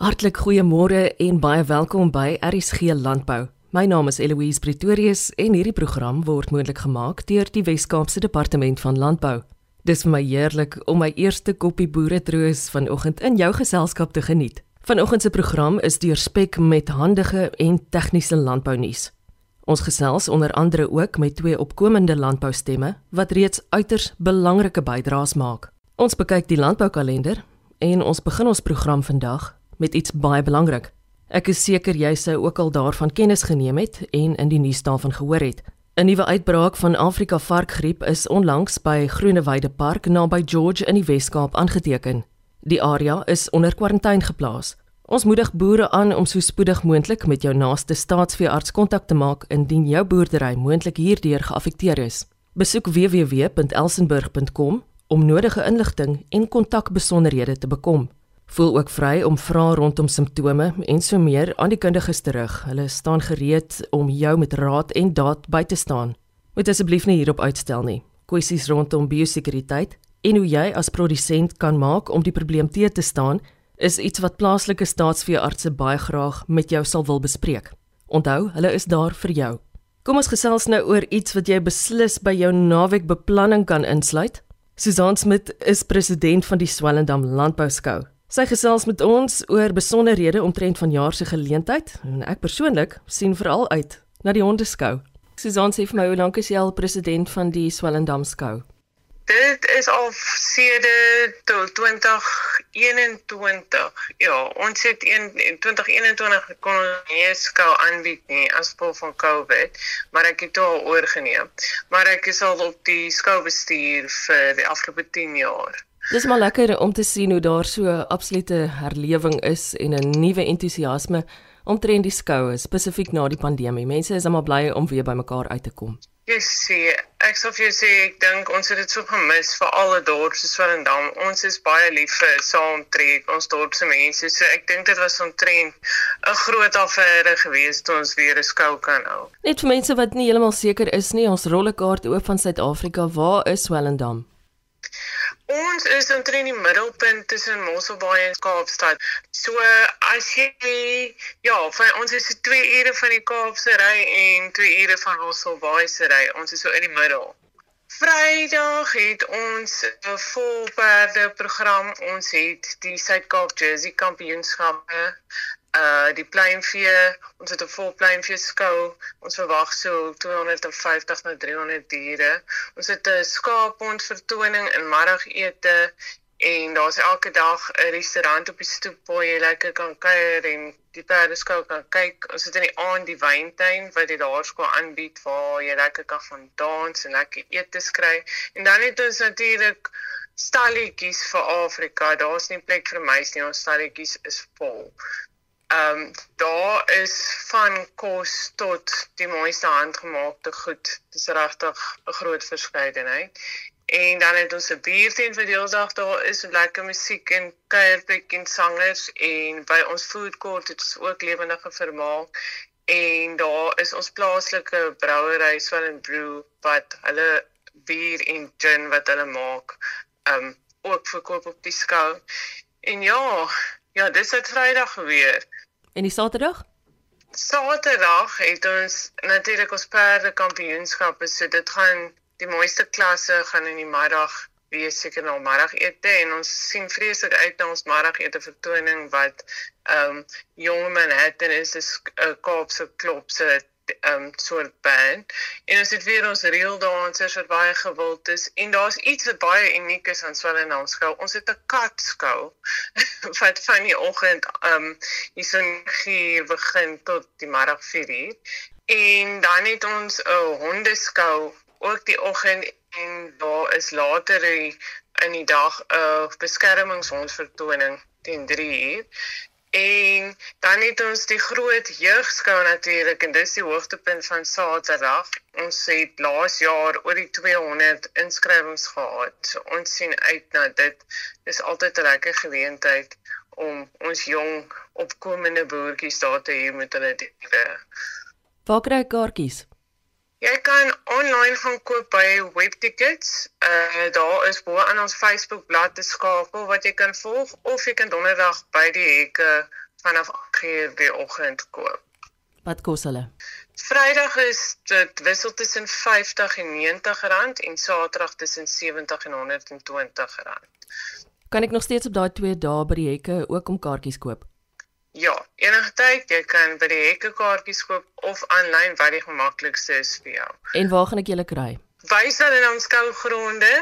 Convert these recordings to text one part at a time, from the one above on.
Hartlik goeiemôre en baie welkom by RSG Landbou. My naam is Eloise Pretorius en hierdie program word moontlik gemaak deur die Wes-Kaapse Departement van Landbou. Dis vir my heerlik om my eerste koppie boeretroos vanoggend in jou geselskap te geniet. Vanoggend se program is deurspek met handige en tegniese landbounuus. Ons gesels onder andere ook met twee opkomende landboustemme wat reeds uiters belangrike bydraes maak. Ons bekyk die landboukalender en ons begin ons program vandag met iets baie belangrik. Ek is seker jy sou ook al daarvan kennis geneem het en in die nuus daarvan gehoor het. 'n Nuwe uitbraak van Afrika varkgriep is onlangs by Groenewyde Park naby George in die Wes-Kaap aangeteken. Die area is onder kwarantyne geplaas. Ons moedig boere aan om so spoedig moontlik met jou naaste staatsveearts kontak te maak indien jou boerdery moontlik hierdeur geaffekteer is. Besoek www.elsenburg.com om nodige inligting en kontakbesonderhede te bekom. Voel ook vry om vra rondom simptome en so meer aan die kundiges terug. Hulle staan gereed om jou met raad en daad by te staan. Moet asseblief nie hierop uitstel nie. Kwessies rondom biosekuriteit en hoe jy as produsent kan maak om die probleem te te staan, is iets wat plaaslike staatsveeartse baie graag met jou sal wil bespreek. Onthou, hulle is daar vir jou. Kom ons gesels nou oor iets wat jy beslis by jou naweekbeplanning kan insluit. Susan Smit is president van die Swellendam Landbouskou. Sy gesels met ons oor besonderhede omtrent van jaar se geleentheid en ek persoonlik sien veral uit na die hondeskou. Susan sê vir my hoe lank is jy al president van die Swellendam skou? Dit is al sedert 2021. Ja, ons het in 2021 kon nie skou aanbied nie as gevolg van COVID, maar ek het al oorgeneem. Maar ek is al op die skou bestuur vir die afgelope 10 jaar. Dis maar lekker om te sien hoe daar so 'n absolute herlewing is en 'n nuwe entoesiasme omtrent die skoue spesifiek na die pandemie. Mense is almal bly om weer bymekaar uit te kom. Ek sê, ek sou vir jou sê ek dink ons het dit so gemis vir alle dorpe soos Swellendam. Ons is baie lief vir saamtrek ons dorp se mense. So ek dink dit was omtrent 'n groot affære geweest toe ons weer 'n skou kan hou. Net vir mense wat nie heeltemal seker is nie, ons rollekaart oop van Suid-Afrika. Waar is Swellendam? Ons is omtrent die middelpunt tussen Mosselbaai en Kaapstad. So as jy ja, van ons is so 2 ure van die Kaapse ry en 2 ure van Mosselbaai se ry. Ons is so in die middel. Vrydag het ons 'n volperde program. Ons het die Suid-Kaap Jersey Kampioenskappe uh die pleinvee, ons het 'n vol pleinvee skou. Ons verwag so 250 na 300 diere. Ons het 'n skaapond vertoning in middagete en daar's elke dag 'n restaurant op die stoep waar jy lekker kan kuier en die perdeskou kan kyk. Ons het in die aand die wyntuin wat die daarskool aanbied waar jy lekker kan gaan dans en lekker eet kry. En dan het ons natuurlik stalletjies vir Afrika. Daar's nie plek vir meisies nie. Ons stalletjies is vol. Ehm um, daar is van kos tot die mooiste handgemaakte goed. Dis regtig 'n groot verskeidenheid. En dan het ons 'n biertent vir die hele dag daar is lekker musiek en kuierplek en sangers en by ons food court het ons ook lewendige vermaak en daar is ons plaaslike brouery Swellen Brew wat hulle bier en gin wat hulle maak ehm um, ook verkoop op die skou. En ja, Ja, dis het Vrydag gebeur. En die Saterdag? Saterdag het ons natuurlik ons perde kampioenskappe, so dit gaan die mooiste klasse gaan in die middag wees seker na middagete en ons sien vreeslik uit na ons middagete vertoning wat ehm um, Jong Manhattan is 'n Kaapse klop se um soort band. En ons het weer ons real dansers wat baie gewild is. En daar's iets wat baie uniek is aan Swellendam skou. Ons het 'n kat skou wat van die oggend um hier hier begin tot die middag 4uur en dan het ons 'n hondeskou ook die oggend en daar is later in die dag 'n beskermingshondvertoning teen 3uur En dan het ons die groot jeugskou natuurlik en dis die hoogtepunt van Saterdag. Ons het laas jaar oor die 200 inskrywings gehad. Ons sien uit na dit. Dis altyd 'n lekker geleentheid om ons jong opkomende boertjies daar te hê met hulle diere. Waar kry ek kaartjies? Jy kan online gaan koop by Webtickets. Uh daar is bo aan ons Facebook bladsy te skakel wat jy kan volg of jy kan donderdag by die hekke vanaf 8:00 die oggend koop. Wat kos hulle? Vrydag is dit wissel tussen 50 en 90 rand en Saterdag tussen 70 en 120 rand. Kan ek nog steeds op daai twee dae by die hekke ook om kaartjies koop? Ja, enige tyd jy kan by die hekke kaartjies koop of aanlyn wat die gemaklikste is vir jou. En waar gaan ek julle kry? Wys dan in ons skougronde.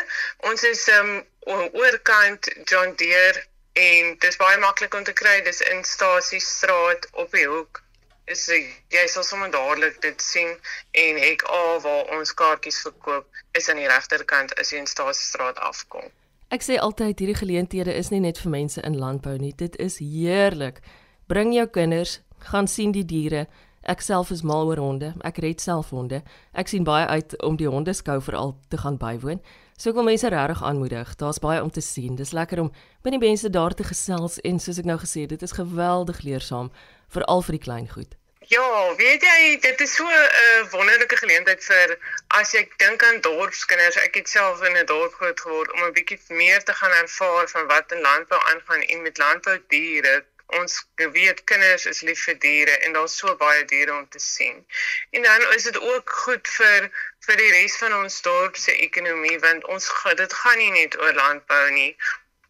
Ons is um oorkant John Deere en dit is baie maklik om te kry. Dis in Stasiestraat op die hoek. Is jy sal sommer dadelik dit sien en hek A waar ons kaartjies verkoop is aan die regterkant as jy in Stasiestraat afkom. Ek sê altyd hierdie geleenthede is nie net vir mense in landbou nie. Dit is heerlik. Bring jou kinders, gaan sien die diere. Ek self is mal oor honde. Ek red self honde. Ek sien baie uit om die hondeskou veral te gaan bywoon. So ek wil mense regtig aanmoedig. Daar's baie om te sien. Dis lekker om met die mense daar te gesels en soos ek nou gesê het, dit is geweldig leersaam veral vir die klein goed. Ja, weet jy, dit is so 'n uh, wonderlike geleentheid vir as jy dink aan dorpskinders. Ek het self in 'n dorp groot geword om 'n bietjie meer te gaan ervaar van wat in landbou aangaan en met landboudiere ons weet kinders is lief vir diere en daar's so baie diere om te sien. En dan is dit ook goed vir vir die res van ons dorp se ekonomie want ons dit gaan nie net oor landbou nie.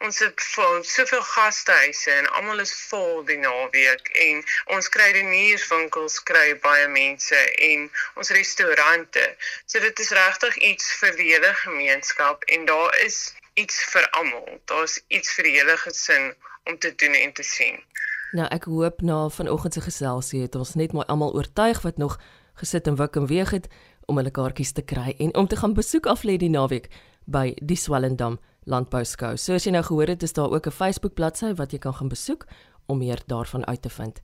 Ons het vol soveel gastehuise en almal is vol die naweek en ons kry die nuuswinkels kry baie mense en ons restaurante. So dit is regtig iets vir die hele gemeenskap en daar is iets vir almal. Daar's iets vir die hele gesin om te doen en te sien. Nou ek hoop na vanoggend se geselsie het ons net mooi almal oortuig wat nog gesit en wik en weeg het om hulle kaartjies te kry en om te gaan besoek af lê die naweek by die Swellendam Landbou Skou. So as jy nou gehoor het, is daar ook 'n Facebook bladsy wat jy kan gaan besoek om meer daarvan uit te vind.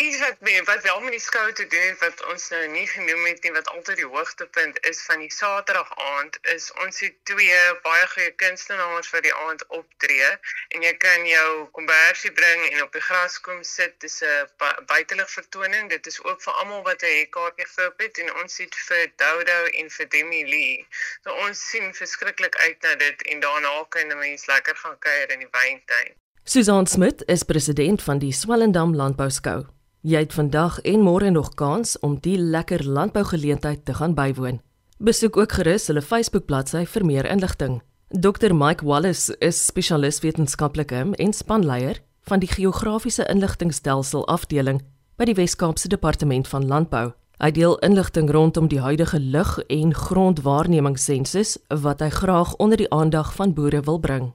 Iets wat mee wat wel met die skou te doen wat ons nou nie genoem het nie wat altyd die hoogtepunt is van die Saterdag aand is ons het twee baie goeie kunstenaars vir die aand optree. En jy kan jou kombersie bring en op die gras kom sit. Dis 'n buitelug vertoning. Dit is ook vir almal wat 'n kaartjie gekoop het. En ons het vir Dodo en vir Demi Lee. So ons sien verskriklik uit na dit en daarna kan mense lekker gaan kuier in die wyntuin. Susan Smit is president van die Swellendam Landbou Skou Jy het vandag en môre nog kans om die lekker landbougeleentheid te gaan bywoon. Besoek ook gerus hulle Facebook bladsy vir meer inligting. Dr Mike Wallace is spesialis wetenskaplike en spanleier van die geografiese inligtingstelsel afdeling by die Wes-Kaapse Departement van Landbou. Hy deel inligting rondom die huidige lug- en grondwaarnemingssensus wat hy graag onder die aandag van boere wil bring.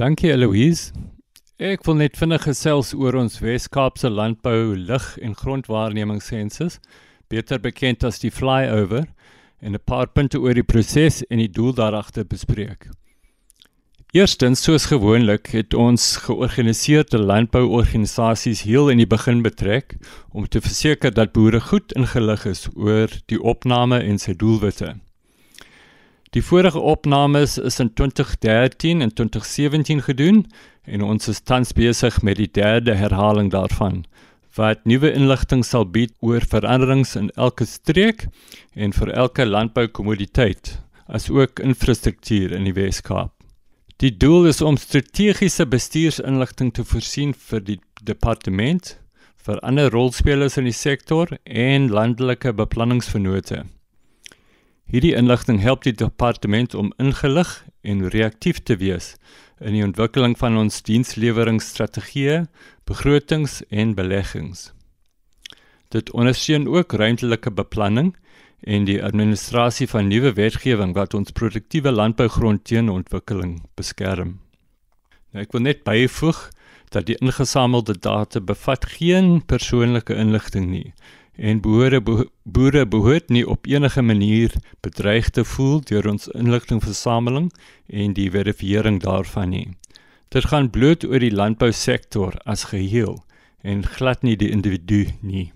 Dankie Eloise. Ek wil net vinnig gesels oor ons Wes-Kaapse landbou lig en grondwaarnemingssensus, beter bekend as die flyover, en 'n paar punte oor die proses en die doel daaragter bespreek. Eerstens, soos gewoonlik, het ons georganiseerde landbouorganisasies heel in die begin betrek om te verseker dat boere goed ingelig is oor die opname en sy doelwitte. Die vorige opnames is in 2013 en 2017 gedoen en ons is tans besig met die derde herhaling daarvan wat nuwe inligting sal bied oor veranderings in elke streek en vir elke landboukommoditeit asook infrastruktuur in die Weskaap. Die doel is om strategiese bestuursinligting te voorsien vir die departement, vir ander rolspelers in die sektor en landelike beplanningsvennote. Hierdie inligting help die departement om ingelig en reaktief te wees in die ontwikkeling van ons diensleweringsstrategieë, begrotings en beleggings. Dit ondersteun ook ruimtelike beplanning en die administrasie van nuwe wetgewing wat ons produktiewe landbougrond teen ontwikkeling beskerm. Nou ek wil net byvoeg dat die ingesamelde data bevat geen persoonlike inligting nie en boere boere behoort nie op enige manier bedreig te voel deur ons inligtingversameling en die verifiering daarvan nie. Dit gaan bloot oor die landbousektor as geheel en glad nie die individu nie.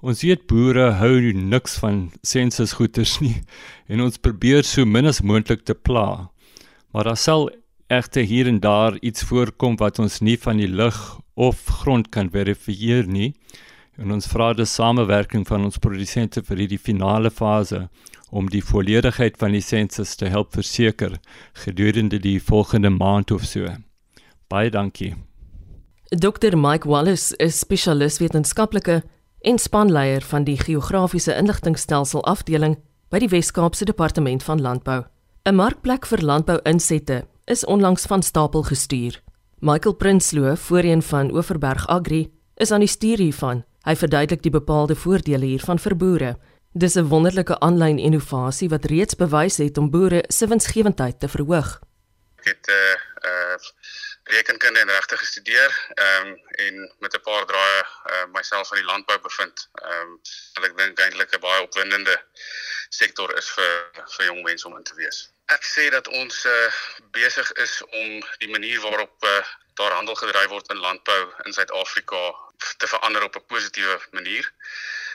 Ons weet boere hou niks van sensusgoeders nie en ons probeer so min as moontlik te pla. Maar daar sal egter hier en daar iets voorkom wat ons nie van die lug of grond kan verifieer nie en ons vra die samewerking van ons produsente vir hierdie finale fase om die volledigheid van die sensus te help verseker gedurende die volgende maand of so. Baie dankie. Dr Mike Wallace is spesialis wetenskaplike en spanleier van die geografiese inligtingstelsel afdeling by die Wes-Kaapse Departement van Landbou. 'n Markplek vir landbou-insette is onlangs van stapel gestuur. Michael Prinsloo, voorheen van Oeverberg Agri, is aan die stuur hiervan. Hy verduidelik die bepaalde voordele hiervan vir boere. Dis 'n wonderlike aanlyn innovasie wat reeds bewys het om boere se winsgewendheid te verhoog. Ek het 'n uh, eh, uh, eh, rekenkunde en regte gestudeer ehm um, en met 'n paar draaie uh, myself in die landbou bevind. Ehm um, ek dink eintlik 'n baie opwindende sektor is vir vir jong mense om in te wees. Ek sê dat ons uh, besig is om die manier waarop uh, daar handel gedryf word in landbou in Suid-Afrika te verander op 'n positiewe manier.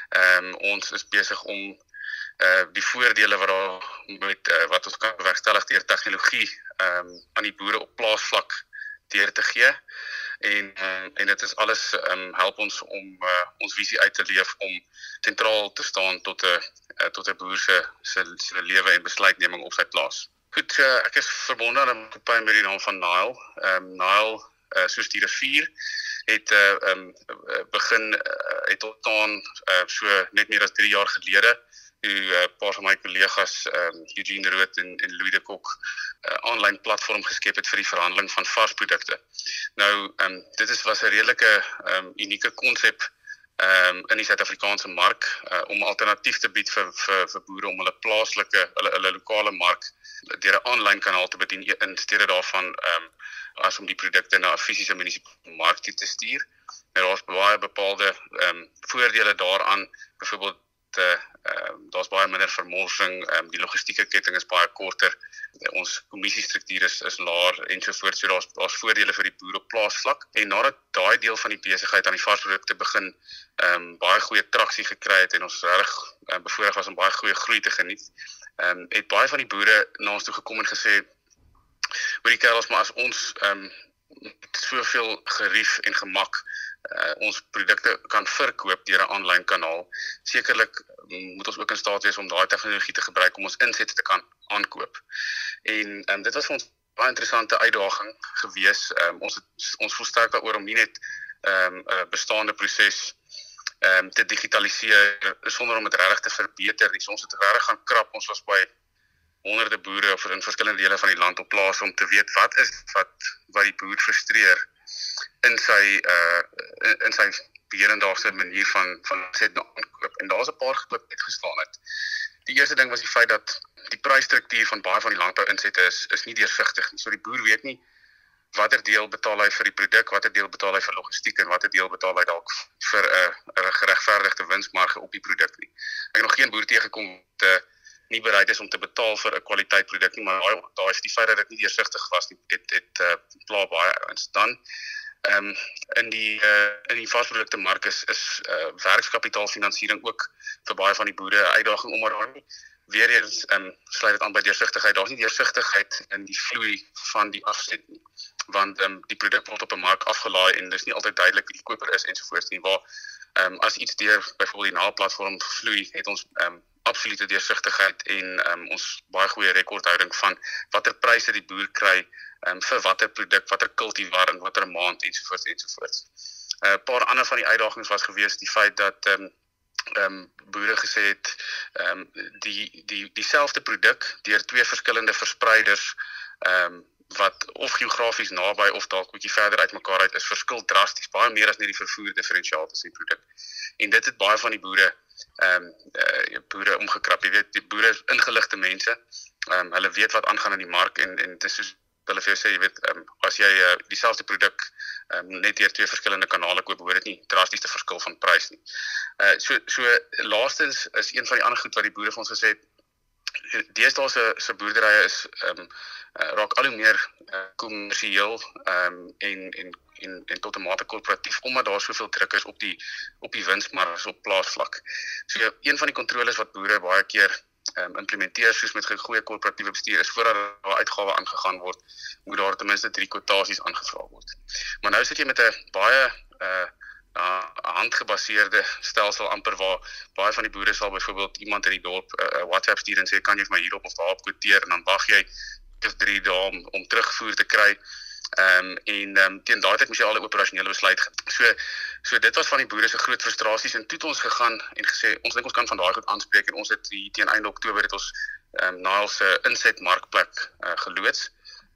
Ehm um, ons is besig om uh die voordele wat daar met uh, wat ons kan bewerkstellig deur tegnologie ehm um, aan die boere op plaasvlak deur te gee en uh, en dit is alles um, help ons om uh, ons visie uit te leef om sentraal te staan tot 'n uh, tot 'n boer se se lewe en besluitneming op sy plaas. Goed, uh, ek is verbonde aan 'n kopie met die naam van Nile. Ehm um, Nile uh, soos die rivier het uh, um, begin uh, het ontstaan uh, so net meer as 3 jaar gelede hoe 'n uh, paar van my kollegas ehm um, Eugene Rood en en Louis de Kok 'n uh, aanlyn platform geskep het vir die verhandeling van varsprodukte. Nou ehm um, dit is was 'n redelike ehm um, unieke konsep ehm um, in die Suid-Afrikaanse mark uh, om alternatief te bied vir vir vir boere om hulle plaaslike hulle hulle lokale mark deur 'n aanlyn kanaal te bedien in steede daarvan ehm um, as om die produkte na 'n fisiese munisipale mark te stuur. En daar's baie bepaalde ehm um, voordele daaraan, byvoorbeeld uh, ehm uh, daar's baie minder vermorsing, ehm um, die logistieke ketting is baie korter. Uh, ons kommissiestruktuur is is laer en so daar's daar's voordele vir die boere op plaasvlak. En nadat daai deel van die besigheid aan die varsprodukte begin ehm um, baie goeie traksie gekry het en ons reg uh, bevoorreg was om baie goeie groei te geniet, ehm um, het baie van die boere na ons toe gekom en gesê hoor die kerels maar as ons ehm um, soveel gerief en gemak uh, ons produkte kan verkoop deur 'n aanlyn kanaal. Sekerlik mm, moet ons ook in staat wees om daai tegnologie te gebruik om ons insette te kan aankoop. En um, dit was vir ons baie interessante uitdaging gewees. Um, ons het, ons voel sterk daaroor om nie net 'n um, bestaande proses ehm um, te digitaliseer sonder om dit regtig te verbeter. So ons het regtig gaan krap. Ons was by honderde boere in verskillende dele van die land op plaas om te weet wat is wat wat die boer frustreer in sy uh in, sy beheerendagse manier van van set na aankoop en daar's 'n paar geklip uitgestaan het. Die eerste ding was die feit dat die prysstruktuur van baie van die landbou-insette is is nie deursigtig nie. So die boer weet nie watter deel betaal hy vir die produk, watter deel betaal hy vir logistiek en watter deel betaal hy dalk vir 'n 'n geregverdigde winsmarge op die produk nie. Ek het nog geen boer teëgekom te nie bereid is om te betaal vir 'n kwaliteit produk nie, maar daai daai is die feit dat dit nie deursigtig was nie. Dit het uh, pla baie ouens dan Ehm um, in die uh, in die varsprodukte mark is is uh, werkskapitaalfinansiering ook vir baie van die boere 'n uitdaging omdat daar weer eens ehm um, sluit dit aan by deursigtigheid. Daar's nie deursigtigheid in die vloei van die afset nie. Want ehm um, die produk word op 'n mark afgelaai en dis nie altyd duidelik wie die koper is ensovoorts nie. Waar ehm um, as iets deur byvoorbeeld die na-platform vloei, het ons ehm um, absolute deursigtigheid en um, ons baie goeie rekordhouding van watter pryse die boer kry um, vir watter produk, watter kultivar en watter maand ensovoorts ensovoorts. 'n uh, Paar ander van die uitdagings was gewees die feit dat ehm um, ehm um, boere gesê het ehm um, die die dieselfde produk deur twee verskillende verspreiders ehm um, wat of geografies naby of dalk bietjie verder uitmekaar uit is verskil drasties baie meer as net die vervoer diferensiaal tussen die produk. En dit het baie van die boere ehm um, uh, boere omgekrap. Jy weet die boere is ingeligte mense. Ehm um, hulle weet wat aangaan in die mark en en dit is soos hulle vir jou sê, jy weet, um, as jy uh, dieselfde produk um, net deur twee verskillende kanale koop, hoor dit nie drastiese verskil van prys nie. Uh so so laastens is een van die ander goed wat die boere vir ons gesê het, deesdae se se boerderye is ehm um, uh, raak al hoe meer uh, kommersieel ehm um, en en en en tot 'n mate korporatief omdat daar soveel druk is op die op die winsmarge op plaasvlak. So een van die kontroles wat boere baie keer um, implementeer soos met goeie korporatiewe bestuur is voordat daar uitgawe aangegaan word, moet daar ten minste drie kwotasies aangevra word. Maar nou sit jy met 'n baie uh 'n uh, handgebaseerde stelsel amper waar baie van die boere sal byvoorbeeld iemand in die dorp 'n uh, WhatsApp stuur en sê kan jy vir my hierop of daarop kwoteer en dan wag jy vir 3 dae om, om terugvoer te kry Ehm um, en ehm um, teen daai tyd moes jy al 'n operasionele besluit. So so dit was van die boere se groot frustrasies en toe het ons gegaan en gesê ons dink ons kan van daai goed aanspreek en ons het teen einde Oktober het ons ehm um, Nile se insetmarkplek uh, geloods.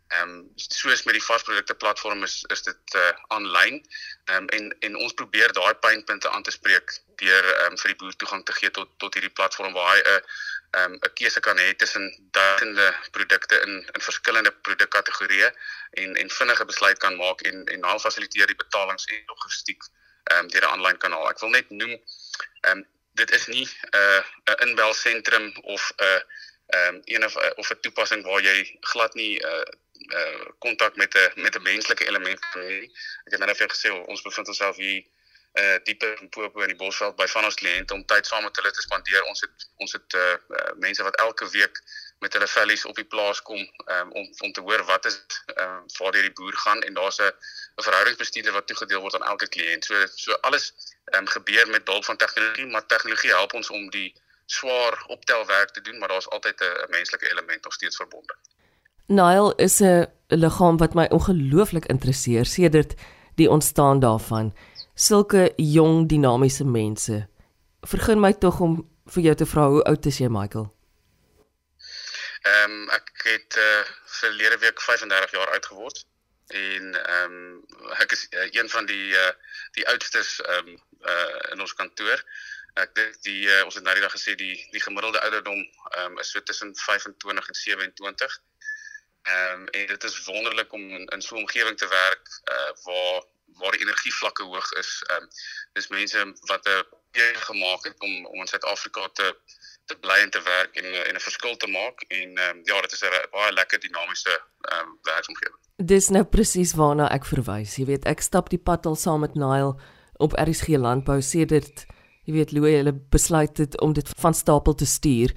Ehm um, soos met die vasprodukte platform is is dit uh aanlyn. Ehm um, en en ons probeer daai pynpunte aan te spreek deur ehm um, vir die boer toegang te gee tot tot hierdie platform waar hy 'n ehm 'n keuse kan hê tussen duisende produkte in in verskillende produkkategorieë en en vinnige besluit kan maak en en nou fasiliteer die betalings en logistiek ehm um, deur 'n aanlyn kanaal. Ek wil net noem ehm um, dit is nie 'n uh, 'n inbelsentrum of 'n uh, ehm um, een of of 'n toepassing waar jy glad nie uh kontak uh, met 'n met 'n menslike element hê. Ek het nou net vir gesê ons bevind onsself hier uh diepe in Popo in die Bosveld by van ons kliënte om tyd saam met hulle te spandeer. Ons het ons het uh, uh mense wat elke week met hulle vellies op die plaas kom um, om om te hoor wat is ehm um, waar die boer gaan en daar's 'n verhoudingsbestuurder wat toegedeel word aan elke kliënt. So so alles ehm um, gebeur met hulp van tegnologie, maar tegnologie help ons om die swaar optelwerk te doen, maar daar's altyd 'n menslike element nog steeds verbonde. Nile is 'n liggaam wat my ongelooflik interesseer sedert die ontstaan daarvan. Sulke jong dinamiese mense. Vergun my tog om vir jou te vra hoe oud is jy Michael? Ehm um, ek het uh, verlede week 35 jaar oud geword en ehm um, ek is uh, een van die uh, die oudstes ehm um, uh, in ons kantoor. Ek dink die uh, ons het nou die dag gesê die die gemiddelde ouderdom ehm um, is so tussen 25 en 27. Ehm um, en dit is wonderlik om in, in so 'n omgewing te werk uh waar waar die energievlakke hoog is. Ehm um, dis mense wat 'n keuse gemaak het om om in Suid-Afrika te te bly en te werk en en 'n verskil te maak en ehm um, ja, dit is 'n baie lekker dinamiese ehm um, werksomgewing. Dis nou presies waarna ek verwys. Jy weet, ek stap die pad al saam met Nile op RSG landbou sedert jy weet Louis hulle besluit het om dit van stapel te stuur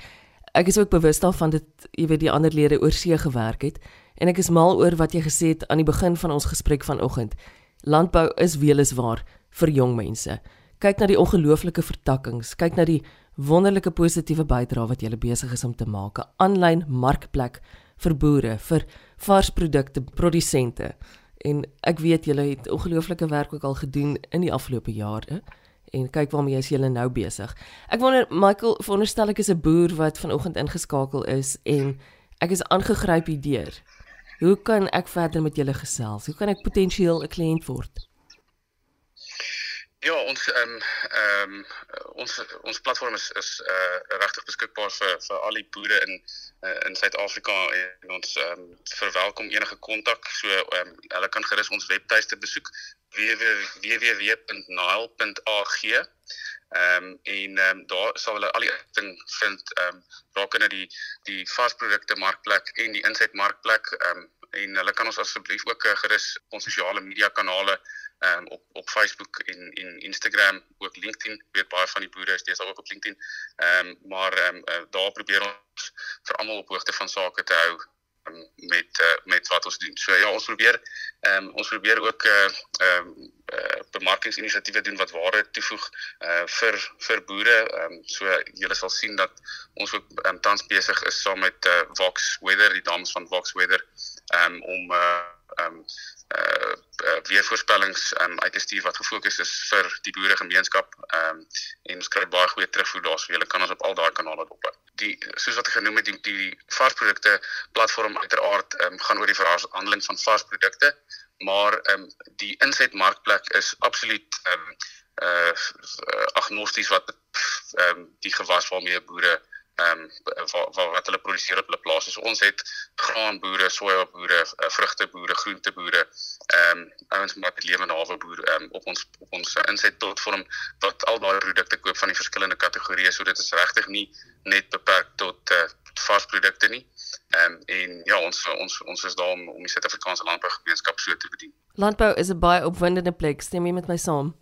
ek is ook bewus daarvan dat jy weet die ander lede oor see gewerk het en ek is mal oor wat jy gesê het aan die begin van ons gesprek vanoggend. Landbou is weliswaar vir jong mense. Kyk na die ongelooflike vertakkings, kyk na die wonderlike positiewe bydrae wat jy besig is om te maak. Aanlyn markplek vir boere, vir varsprodukte produsente. En ek weet julle het ongelooflike werk ook al gedoen in die afgelope jare en kyk waarmee jy is julle nou besig. Ek wonder Michael, veronderstel ek is 'n boer wat vanoggend ingeskakel is en ek is aangegryp hierdeur. Hoe kan ek verder met julle gesels? Hoe kan ek potensieel 'n kliënt word? Ja, ons ehm um, ehm um, ons ons platform is is uh regtig beskikbaar vir vir al die boere in uh, in Suid-Afrika en ons ehm um, verwelkom enige kontak. So ehm um, hulle kan gerus ons webtuiste besoek www.nile.ag. Ehm um, en ehm um, daar sal hulle al die ding vind ehm um, rakende die die vasprodukte markplek en die insetmarkplek ehm um, en hulle kan ons asseblief ook uh, gerus ons sosiale media kanale um, op op Facebook en en Instagram ook LinkedIn weet baie van die boere is dis ook op LinkedIn. Ehm um, maar ehm um, uh, daar probeer ons vir almal op hoogte van sake te hou um, met uh, met wat ons doen. So ja, ons probeer ehm um, ons probeer ook eh uh, ehm um, uh, bemarkingsinisiatiewe doen wat waarde toevoeg uh, vir vir boere. Ehm um, so julle sal sien dat ons ook um, tans besig is saam met uh, Vox Weather, die dames van Vox Weather ehm um, om uh, ehm um, uh, uh weervoorspellings um, uit te stuur wat gefokus is vir die boeregemeenskap um en ons kry baie goeie terugvoer daarso. Jy kan ons op al daai kanale dophou. Die soos wat ek genoem het die die varsprodukte platform uiteraard um gaan oor die verhandeling van varsprodukte, maar um die insetmarkplek is absoluut um uh agnosties wat um die gewas waarmee boere ehm um, wat wat hulle produseer op hulle plase. So ons het graanboere, sojaboere, uh, vrugteboere, groenteboere, ehm um, ouens wat lewende hawe boere ehm um, op ons op ons inset platform wat al daai produkte koop van die verskillende kategorieë. So dit is regtig nie net beperk tot uh, varsprodukte nie. Ehm um, en ja, ons ons ons is daar om om die Suid-Afrikaanse landbougemeenskap so te bedien. Landbou is 'n baie opwindende plek. Stem jy met my saam?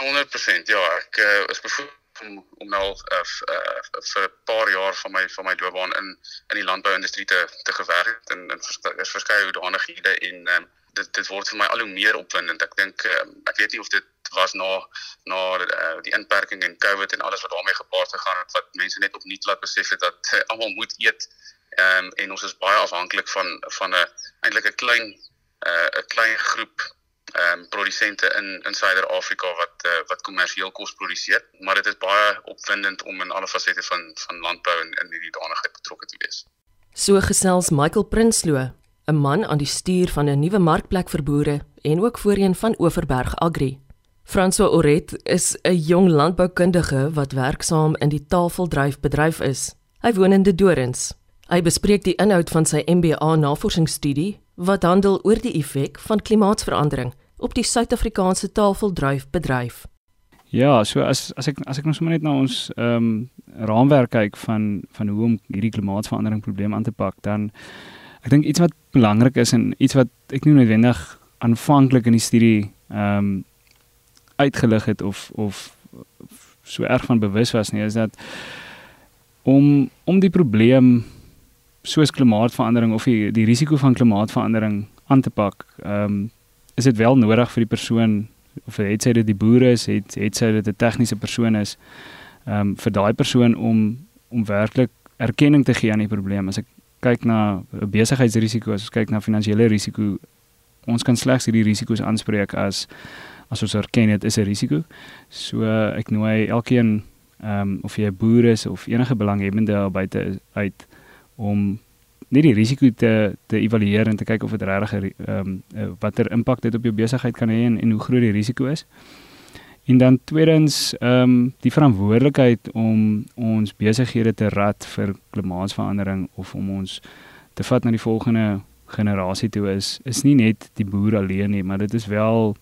100% ja, ek uh, is bevoorreg om om nou uh, uh, vir 'n paar jaar van my van my loopbaan in in die landbouindustrie te te gewerk en en is verskeie hoedanighede en um, dit dit word vir my al hoe meer opwindend. Ek dink um, ek weet nie of dit was na na uh, die inperking en COVID en alles wat daarmee gepaard gegaan het wat mense net opnuut laat besef het dat uh, almal moet eet um, en ons is baie afhanklik van van 'n eintlik 'n klein uh, 'n klein groep ehm um, produsente in in Suider-Afrika wat uh, wat kommersieel kos produseer, maar dit is baie opwindend om in alle fasette van van landbou in in hierdie danigheid betrokke te wees. So gesels Michael Prinsloo, 'n man aan die stuur van 'n nuwe markplek vir boere en ook voorheen van Oeverberg Agri. François Oret is 'n jong landboukundige wat werksaam in die tafeldryfbedryf is. Hy woon in De Dorings. Hy bespreek die inhoud van sy MBA navorsingsstudie wat handel oor die effek van klimaatsverandering op die Suid-Afrikaanse tafeldryfbedryf. Ja, so as as ek as ek nou sommer net na ons ehm um, raamwerk kyk van van hoe om hierdie klimaatsverandering probleem aan te pak, dan ek dink iets wat belangrik is en iets wat ek nie noodwendig aanvanklik in die studie ehm um, uitgelig het of of so erg van bewus was nie, is dat om om die probleem soos klimaatsverandering of die die risiko van klimaatsverandering aan te pak, ehm um, is dit wel nodig vir die persoon of het sy dit die boere is, het het sy dit 'n tegniese persoon is, ehm um, vir daai persoon om om werklik erkenning te gee aan die probleem. As ek kyk na besigheidsrisiko, as ons kyk na finansiële risiko, ons kan slegs hierdie risiko's aanspreek as as ons erken dit is 'n risiko. So ek nooi elkeen ehm um, of jy 'n boer is of enige belanghebbende daar buite uit om net die risiko te te evalueer en te kyk of dit regtig ehm um, watter impak dit op jou besigheid kan hê en, en hoe groot die risiko is. En dan tweedens ehm um, die verantwoordelikheid om ons besighede te rad vir klimaatsverandering of om ons te vat na die volgende generasie toe is is nie net die boer alleen nie, maar dit is wel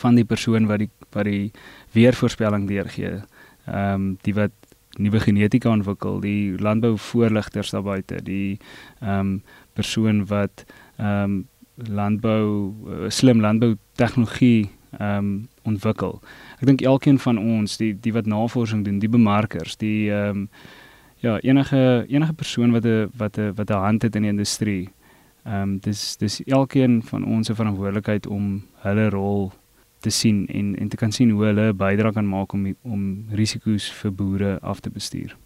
van die persoon wat die wat die weervoorspelling deurgee. Ehm um, die wat nuwe genetika ontwikkel, die landbouvoorligters daar buite, die ehm um, persoon wat ehm um, landbou uh, slim landbou tegnologie ehm um, ontwikkel. Ek dink elkeen van ons, die die wat navorsing doen, die bemarkers, die ehm um, ja, enige enige persoon wat 'n wat 'n wat 'n hand het in die industrie. Ehm um, dis dis elkeen van ons se verantwoordelikheid om hulle rol te sien en en te kan sien hoe hulle bydra kan maak om om risiko's vir boere af te bestuur.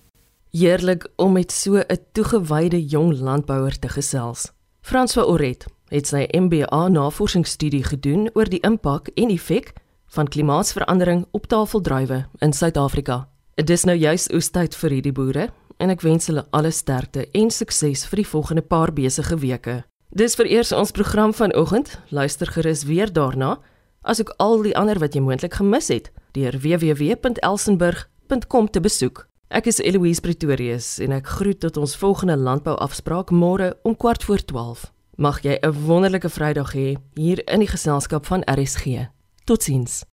Heerlik om met so 'n toegewyde jong landbouer te gesels. François Oret het sy MBA navorsingsstudie gedoen oor die impak en effek van klimaatsverandering op tafeldruiwe in Suid-Afrika. Dit is nou juis oestyd vir hierdie boere en ek wens hulle alle sterkte en sukses vir die volgende paar besige weke. Dis vir eers ons program vanoggend. Luister gerus weer daarna asook al die ander wat jy moontlik gemis het deur www.elsenburg.com te besoek. Ek is Eloise Pretorius en ek groet tot ons volgende landbouafspraak môre om kwart voor 12. Mag jy 'n wonderlike Vrydag hê hier in die geselskap van RSG. Totsiens.